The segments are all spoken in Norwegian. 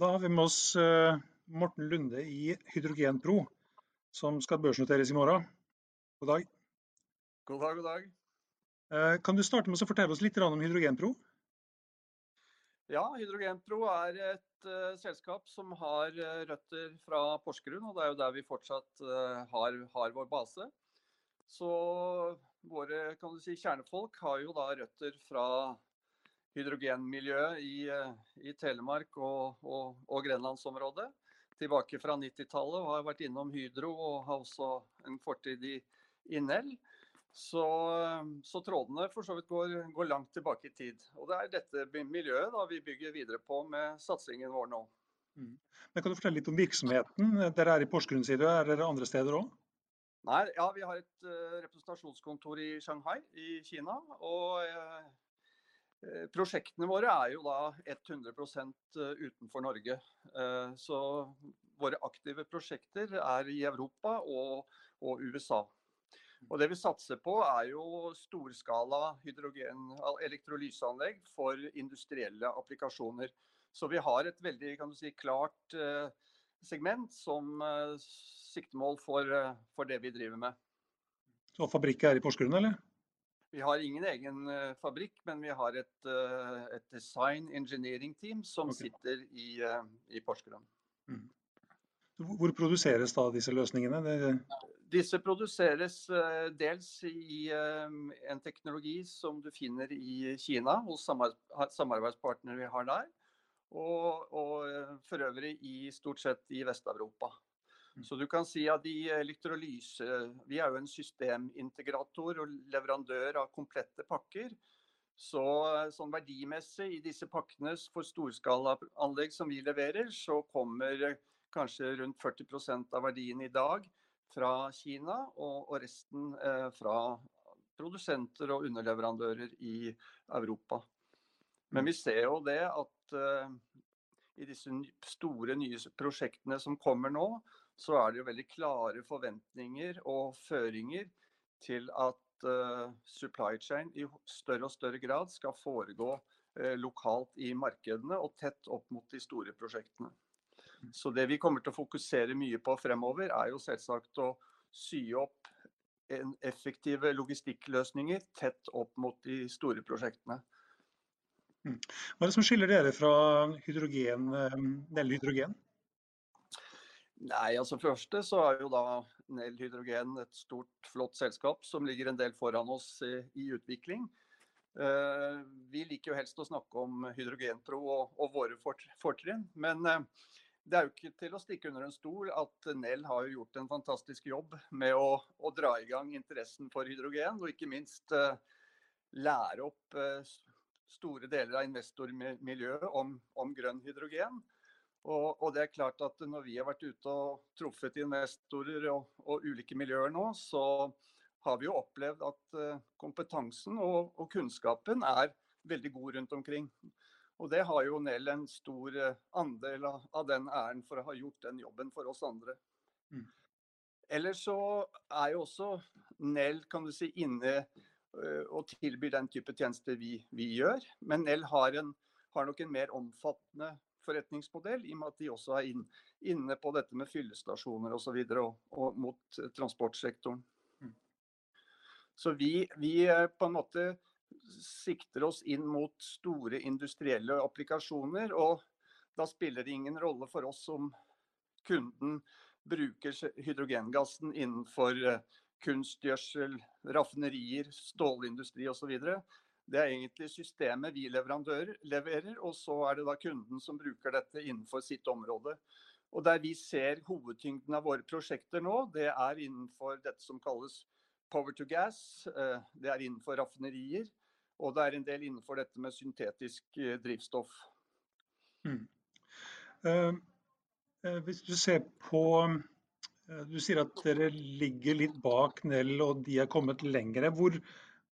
Da har vi med oss eh, Morten Lunde i Hydrogenpro, som skal børsnoteres i morgen. God dag. God dag, god dag. Eh, Kan du starte med å fortelle oss litt om Hydrogenpro? Ja, Hydrogenpro er et uh, selskap som har uh, røtter fra Porsgrunn, og det er jo der vi fortsatt uh, har, har vår base. Så våre kan du si, kjernefolk har jo da røtter fra hydrogenmiljøet i, eh, i Telemark og, og, og Grenlandsområdet. Tilbake fra 90-tallet og har vært innom Hydro og har også en fortid i, i Nell. Så, så trådene for så vidt går, går langt tilbake i tid. Og det er dette miljøet da vi bygger videre på med satsingen vår nå. Men kan du fortelle litt om virksomheten? Dere er i Porsgrunn, sier du. Er dere andre steder òg? Nei, ja, vi har et uh, representasjonskontor i Shanghai i Kina. Og eh, prosjektene våre er jo da 100% utenfor Norge. Eh, så våre aktive prosjekter er i Europa og, og USA. Og det vi satser på er jo storskala hydrogen- elektrolyseanlegg for industrielle applikasjoner. Så vi har et veldig si, klart eh, segment som eh, siktemål for, eh, for det vi driver med. Så fabrikken er i Porsgrunn, eller? Vi har ingen egen eh, fabrikk, men vi har et, eh, et design engineering team som okay. sitter i, eh, i Porsgrunn. Hvor hvor produseres da disse løsningene? Det, Disse produseres dels i en teknologi som du finner i Kina, hos samar- samarbeidspartnere vi har der. Og, og for øvrig i stort sett i Vest-Europa. Så du kan si at i elektrolyse Vi er jo en systemintegrator og leverandør av komplette pakker. Så sånn verdimessig i disse pakkene for storskalaanlegg som vi leverer, så kommer eh, kanskje rundt 40% av verdien i dag fra Kina, og, og resten eh, fra produsenter og underleverandører i Europa. Men vi ser jo det at eh, i disse store nye prosjektene som kommer nå, så er det jo veldig klare forventninger og føringer til at uh, supply chain i større og større grad skal foregå uh, lokalt i markedene og tett opp mot de store prosjektene. Så det vi kommer til å fokusere mye på fremover, er jo selvsagt å sy opp en effektive logistikkløsninger tett opp mot de store prosjektene. hva er det som skiller dere fra hydrogen, eh, Hydrogen? Nei, altså første så er jo da Nell Hydrogen et stort, flott selskap som ligger en del foran oss i, i utvikling. Eh, vi liker jo helst å snakke om Hydrogenpro og, og våre fort, fortrinn. Men eh, det er jo ikke til å stikke under en stol at Nell har jo gjort en fantastisk jobb med å, å dra i gang interessen for hydrogen, og ikke minst eh, lære opp eh, store deler av investormiljøet om, om grønn hydrogen. Og, og det er klart at når vi har vært ute og truffet investorer og, og ulike miljøer nå, så har vi jo opplevd at eh, kompetansen og, og kunnskapen er veldig god rundt omkring. Og det har jo Nell en stor eh, andel av, av den æren for å ha gjort den jobben for oss andre. Mm. Ellers så er jo også Nell kan du si, inne eh, og tilbyr den type tjenester vi, vi gjør. Men Nell har, en, har nok en mer omfattende forretningsmodell, i og med at de også er inn, inne på dette med fyllestasjoner osv. Og, så videre, og, og mot eh, transportsektoren. Mm. Så vi, vi eh, på en måte sikter oss inn mot store industrielle applikasjoner. Og da spiller det ingen rolle for oss om kunden bruker hydrogengassen innenfor eh, kunstgjødsel, raffinerier, stålindustri osv. Det er egentlig systemet vi leverandører leverer, og så er det da kunden som bruker dette innenfor sitt område. Og Der vi ser hovedtyngden av våre prosjekter nå, det er innenfor dette som kalles power to gas. Eh, det er innenfor raffinerier, og det er en del innenfor dette med syntetisk eh, drivstoff. Mm. Uh, hvis du ser på Du sier at dere ligger litt bak Nell og de er kommet lengre. Hvor,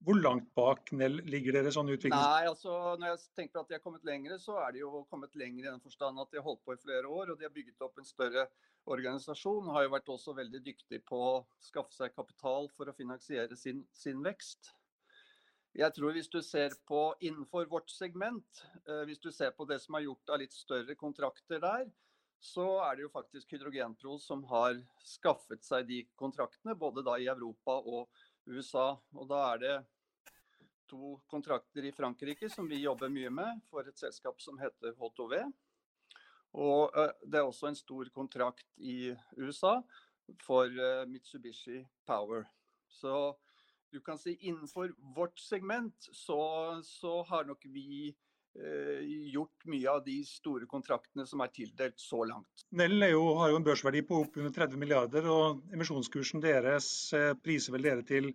hvor langt bak Nell ligger dere sånn utvikling? Nei, altså Når jeg tenker at de har kommet lengre, så er de jo kommet lenger i den forstand at de har holdt på i flere år. Og de har bygget opp en større organisasjon. Har jo vært også veldig dyktig på å skaffe seg kapital for å finansiere sin, sin vekst. Jeg tror hvis du ser på innenfor vårt segment, eh, hvis du ser på det som er gjort av litt større kontrakter der, så er det jo faktisk Hydrogenpro som har skaffet seg de kontraktene, både da i Europa og USA. Og da er det to kontrakter i Frankrike som vi jobber mye med for et selskap som heter H2V. Og det er også en stor kontrakt i USA for Mitsubishi Power. Så du kan si innenfor vårt segment så, så har nok vi eh, gjort mye av de store kontraktene som er tildelt så langt. Nell jo, har jo en børsverdi på oppunder 30 milliarder, og emisjonskursen deres eh, priser vel dere til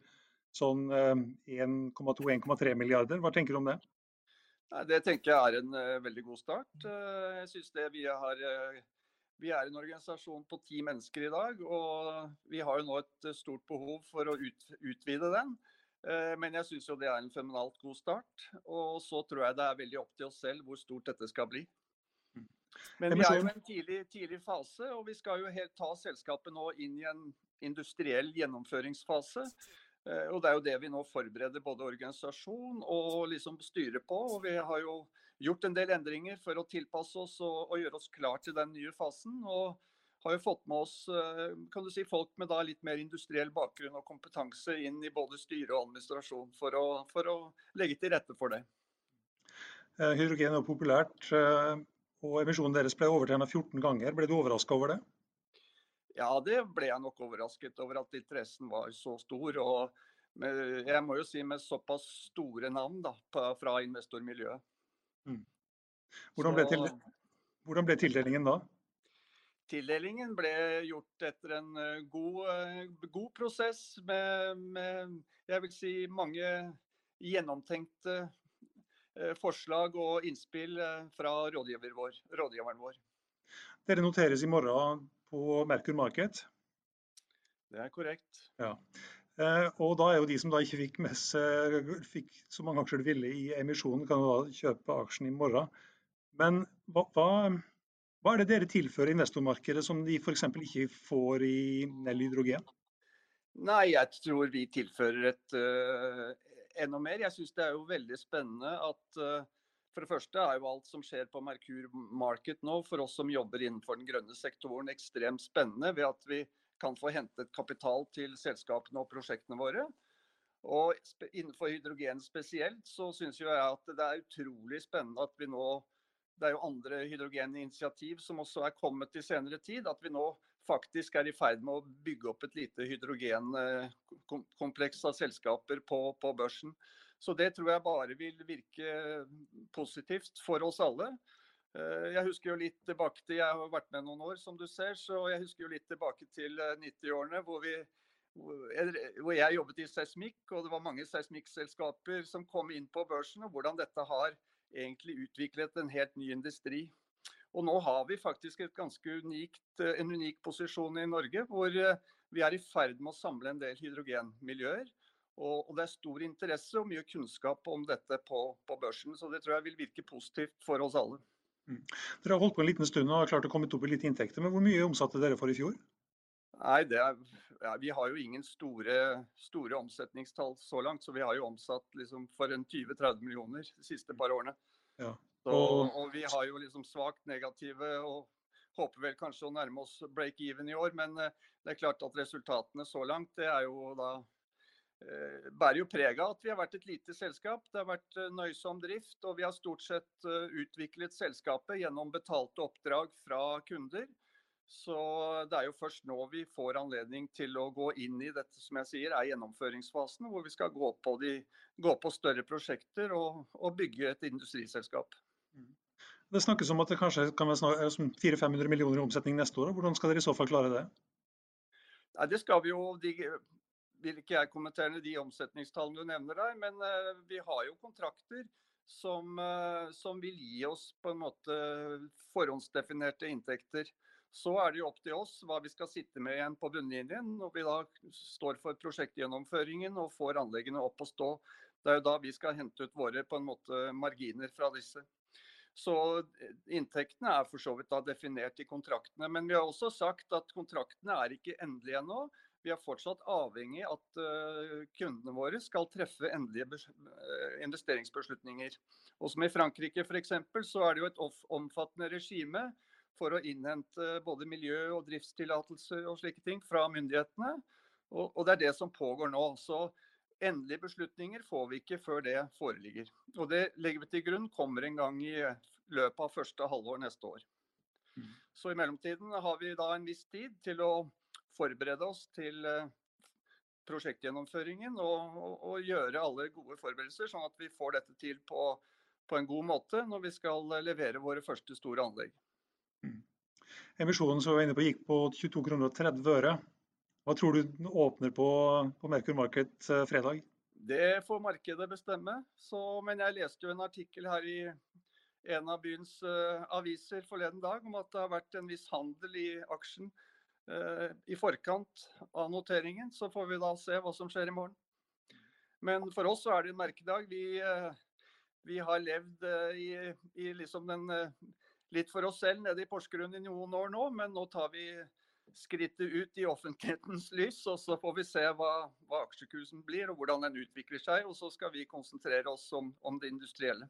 sånn 1,2-1,3 eh, milliarder. Hva tenker du om det? Det tenker jeg er en veldig god start. Jeg synes det vi har vi er en organisasjon på ti mennesker i dag, og vi har jo nå et stort behov for å utvide den. Men jeg syns jo det er en fenomenalt god start. Og så tror jeg det er veldig opp til oss selv hvor stort dette skal bli. Mm. Men vi er jo i en tidlig, tidlig, fase, og vi skal jo helt ta selskapet nå inn i en industriell gjennomføringsfase. Eh, og Det er jo det vi nå forbereder både organisasjon og liksom styre på. og Vi har jo gjort en del endringer for å tilpasse oss og, og, gjøre oss klar til den nye fasen. og har jo fått med oss eh, kan du si, folk med da litt mer industriell bakgrunn og kompetanse inn i både styre og administrasjon for å, for å legge til rette for det. Eh, hydrogen er populært, og emisjonen deres ble overtegna 14 ganger. Ble du overraska over det? Ja, det ble jeg nok overrasket over at interessen var så stor. Og med, jeg må jo si med såpass store navn da, fra investormiljøet. Mm. Hvordan, ble til, hvordan ble tildelingen da? Tildelingen ble gjort etter en eh, god, eh, god prosess med, med, jeg vil si, mange gjennomtenkte eh, forslag og innspill fra rådgiver vår, rådgiveren vår. Dere noteres i morgen på Merkur Market. Det er korrekt. Ja. Og da er jo de som da ikke fikk mest, fikk så mange aksjer de ville i emisjonen, kan da kjøpe aksjen i morgen. Men hva, hva, hva er det dere tilfører investormarkedet som de f.eks. ikke får i Nell Hydrogen? Nei, jeg tror vi tilfører et uh, enda mer. Jeg syns det er jo veldig spennende at uh, for det første er jo alt som skjer på Merkur Market nå, for oss som jobber innenfor den grønne sektoren, ekstremt spennende ved at vi kan få hentet kapital til selskapene og prosjektene våre. Og innenfor hydrogen spesielt, så syns jeg at det er utrolig spennende at vi nå Det er jo andre hydrogeninitiativ som også er kommet i senere tid. At vi nå faktisk er i ferd med å bygge opp et lite hydrogenkompleks av selskaper på, på børsen. Så det tror jeg bare vil virke positivt for oss alle. Eh, jeg husker jo litt tilbake til, jeg har vært med noen år, som du ser, så jeg husker jo litt tilbake til 90-årene eh, hvor, hvor jeg jobbet i seismikk, og det var mange seismikkselskaper som kom inn på børsen, og hvordan dette har egentlig utviklet en helt ny industri. Og nå har vi faktisk unikt, eh, en unik posisjon i Norge, hvor vi er i ferd med å samle en del hydrogenmiljøer. Og, og, det er stor interesse og mye kunnskap om dette på, på, børsen. Så det tror jeg vil virke positivt for oss alle. Mm. Dere har holdt på en liten stund og har klart å komme opp i litt inntekter. Men hvor mye omsatte dere for i fjor? Nei, er, ja, Vi har jo ingen store, store, omsetningstall så langt. Så vi har jo omsatt liksom for en 20-30 millioner de siste par årene. Ja. Og... Så, og vi har jo liksom svakt negative og håper vel kanskje å nærme oss break even i år. Men eh, det er klart at resultatene så langt det er jo da eh, bærer jo preg av at vi har vært et lite selskap. Det har vært eh, nøysom drift, og vi har stort sett utviklet selskapet gjennom betalte oppdrag fra kunder. Så det er jo først nå vi får anledning til å gå inn i dette som jeg sier er gjennomføringsfasen, hvor vi skal gå på, de, gå på større prosjekter og, og, bygge et industriselskap. Mm. Det snakkes om at det kanskje kan være 400-500 millioner i omsetning neste år. Hvordan skal dere i så fall klare det? Nei, det skal vi jo de, vil ikke jeg kommentere de omsetningstallene du nevner der, men uh, vi har jo kontrakter som, uh, som, vil gi oss på en måte forhåndsdefinerte inntekter. Så er det jo opp til oss hva vi skal sitte med igjen på bunnlinjen når vi da står for prosjektgjennomføringen og får anleggene opp å stå. Det er jo da vi skal hente ut våre på en måte marginer fra disse. Så eh, inntektene er for så vidt da definert i kontraktene. Men vi har også sagt at kontraktene er ikke endelige ennå. Vi er fortsatt avhengig av at uh, kundene våre skal treffe endelige uh, investeringsbeslutninger. Og som i Frankrike f.eks. så er det jo et omfattende regime for å innhente både miljø- og driftstillatelser og slike ting fra myndighetene. Og, og det er det som pågår nå. Så Endelige beslutninger får vi ikke før det foreligger. Og Det legger vi til grunn kommer en gang i løpet av første halvår neste år. Mm. Så i mellomtiden har vi da en viss tid til å forberede oss til eh, prosjektgjennomføringen og, og, og gjøre alle gode forberedelser, sånn at vi får dette til på, på, en god måte når vi skal levere våre første store anlegg. Mm. Emisjonen som vi var inne på gikk på 22 kroner og 30 øre. Hva tror du den åpner på på Merkur Market eh, fredag? Det får markedet bestemme. Så, men jeg leste jo en artikkel her i en av byens uh, aviser forleden dag om at det har vært en viss handel i aksjen i forkant av noteringen. Så får vi da se hva som skjer i morgen. Men for oss så er det en merkedag. Vi, uh, vi har levd i, i, liksom den litt for oss selv nede i Porsgrunn i noen år nå, men nå tar vi skrittet ut i offentlighetens lys, og så får vi se hva, hva aksjekursen blir og hvordan den utvikler seg. Og så skal vi konsentrere oss om, om det industrielle.